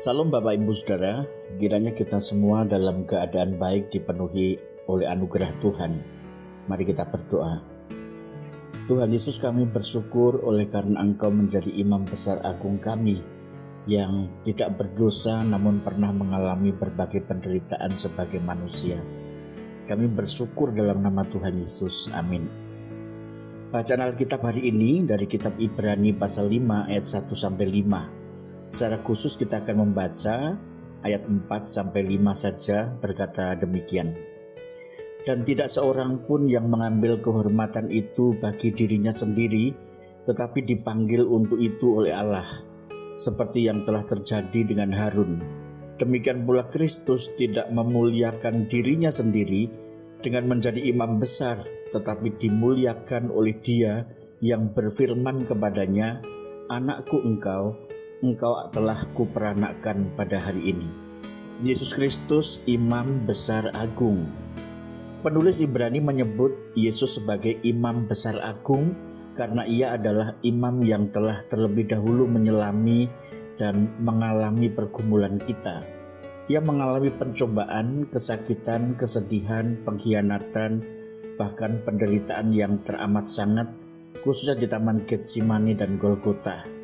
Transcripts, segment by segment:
Salam Bapak Ibu Saudara, kiranya kita semua dalam keadaan baik dipenuhi oleh anugerah Tuhan. Mari kita berdoa. Tuhan Yesus kami bersyukur oleh karena Engkau menjadi imam besar agung kami yang tidak berdosa namun pernah mengalami berbagai penderitaan sebagai manusia. Kami bersyukur dalam nama Tuhan Yesus. Amin. Bacaan Alkitab hari ini dari kitab Ibrani pasal 5 ayat 1 sampai 5. Secara khusus kita akan membaca ayat 4 sampai 5 saja berkata demikian. Dan tidak seorang pun yang mengambil kehormatan itu bagi dirinya sendiri, tetapi dipanggil untuk itu oleh Allah, seperti yang telah terjadi dengan Harun. Demikian pula Kristus tidak memuliakan dirinya sendiri dengan menjadi imam besar, tetapi dimuliakan oleh Dia yang berfirman kepadanya, "Anakku engkau, engkau telah kuperanakkan pada hari ini. Yesus Kristus imam besar agung. Penulis Ibrani menyebut Yesus sebagai imam besar agung karena ia adalah imam yang telah terlebih dahulu menyelami dan mengalami pergumulan kita. Ia mengalami pencobaan, kesakitan, kesedihan, pengkhianatan, bahkan penderitaan yang teramat sangat, khususnya di Taman Getsemani dan Golgota.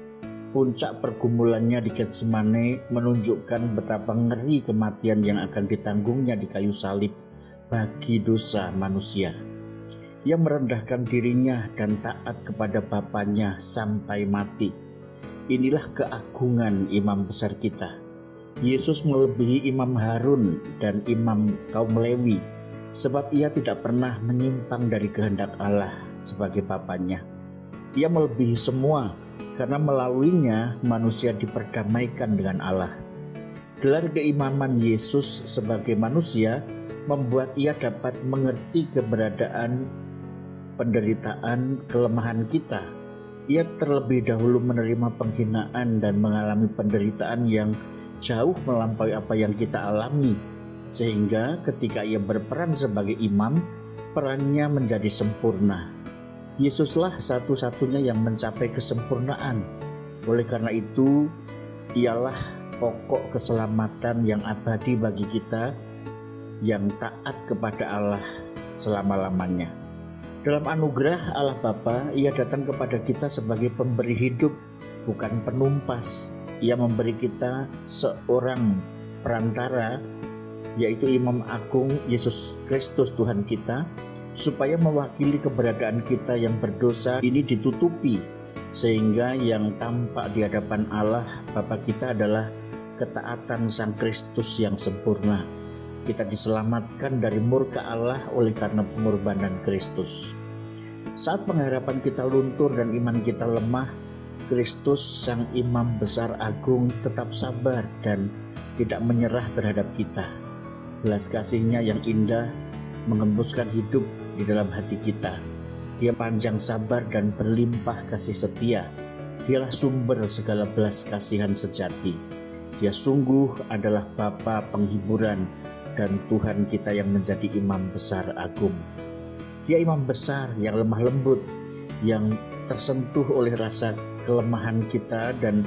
Puncak pergumulannya di Getsemane menunjukkan betapa ngeri kematian yang akan ditanggungnya di kayu salib bagi dosa manusia. Ia merendahkan dirinya dan taat kepada Bapaknya sampai mati. Inilah keagungan imam besar kita. Yesus melebihi Imam Harun dan Imam kaum Lewi sebab ia tidak pernah menyimpang dari kehendak Allah sebagai Bapaknya. Ia melebihi semua karena melaluinya manusia diperdamaikan dengan Allah. Gelar keimaman Yesus sebagai manusia membuat ia dapat mengerti keberadaan penderitaan kelemahan kita. Ia terlebih dahulu menerima penghinaan dan mengalami penderitaan yang jauh melampaui apa yang kita alami. Sehingga ketika ia berperan sebagai imam, perannya menjadi sempurna Yesuslah satu-satunya yang mencapai kesempurnaan. Oleh karena itu, ialah pokok keselamatan yang abadi bagi kita yang taat kepada Allah selama-lamanya. Dalam anugerah Allah Bapa, Ia datang kepada kita sebagai pemberi hidup, bukan penumpas. Ia memberi kita seorang perantara yaitu Imam Agung Yesus Kristus Tuhan kita, supaya mewakili keberadaan kita yang berdosa ini ditutupi, sehingga yang tampak di hadapan Allah Bapa kita adalah ketaatan Sang Kristus yang sempurna. Kita diselamatkan dari murka Allah oleh karena pengorbanan Kristus. Saat pengharapan kita luntur dan iman kita lemah, Kristus Sang Imam Besar Agung tetap sabar dan tidak menyerah terhadap kita Belas kasihnya yang indah mengembuskan hidup di dalam hati kita. Dia panjang sabar dan berlimpah kasih setia. Dialah sumber segala belas kasihan sejati. Dia sungguh adalah Bapa penghiburan dan Tuhan kita yang menjadi imam besar agung. Dia imam besar yang lemah lembut, yang tersentuh oleh rasa kelemahan kita dan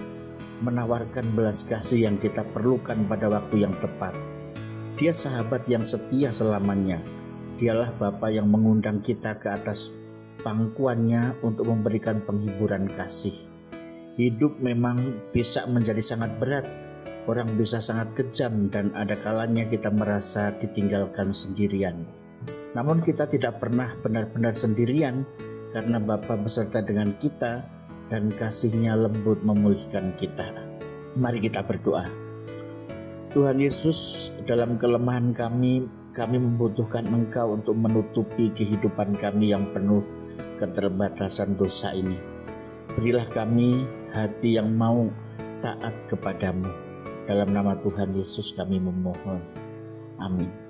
menawarkan belas kasih yang kita perlukan pada waktu yang tepat. Dia sahabat yang setia selamanya. Dialah Bapa yang mengundang kita ke atas pangkuannya untuk memberikan penghiburan kasih. Hidup memang bisa menjadi sangat berat. Orang bisa sangat kejam dan ada kalanya kita merasa ditinggalkan sendirian. Namun kita tidak pernah benar-benar sendirian karena Bapa beserta dengan kita dan kasihnya lembut memulihkan kita. Mari kita berdoa. Tuhan Yesus, dalam kelemahan kami, kami membutuhkan Engkau untuk menutupi kehidupan kami yang penuh keterbatasan dosa ini. Berilah kami hati yang mau taat kepadamu. Dalam nama Tuhan Yesus kami memohon. Amin.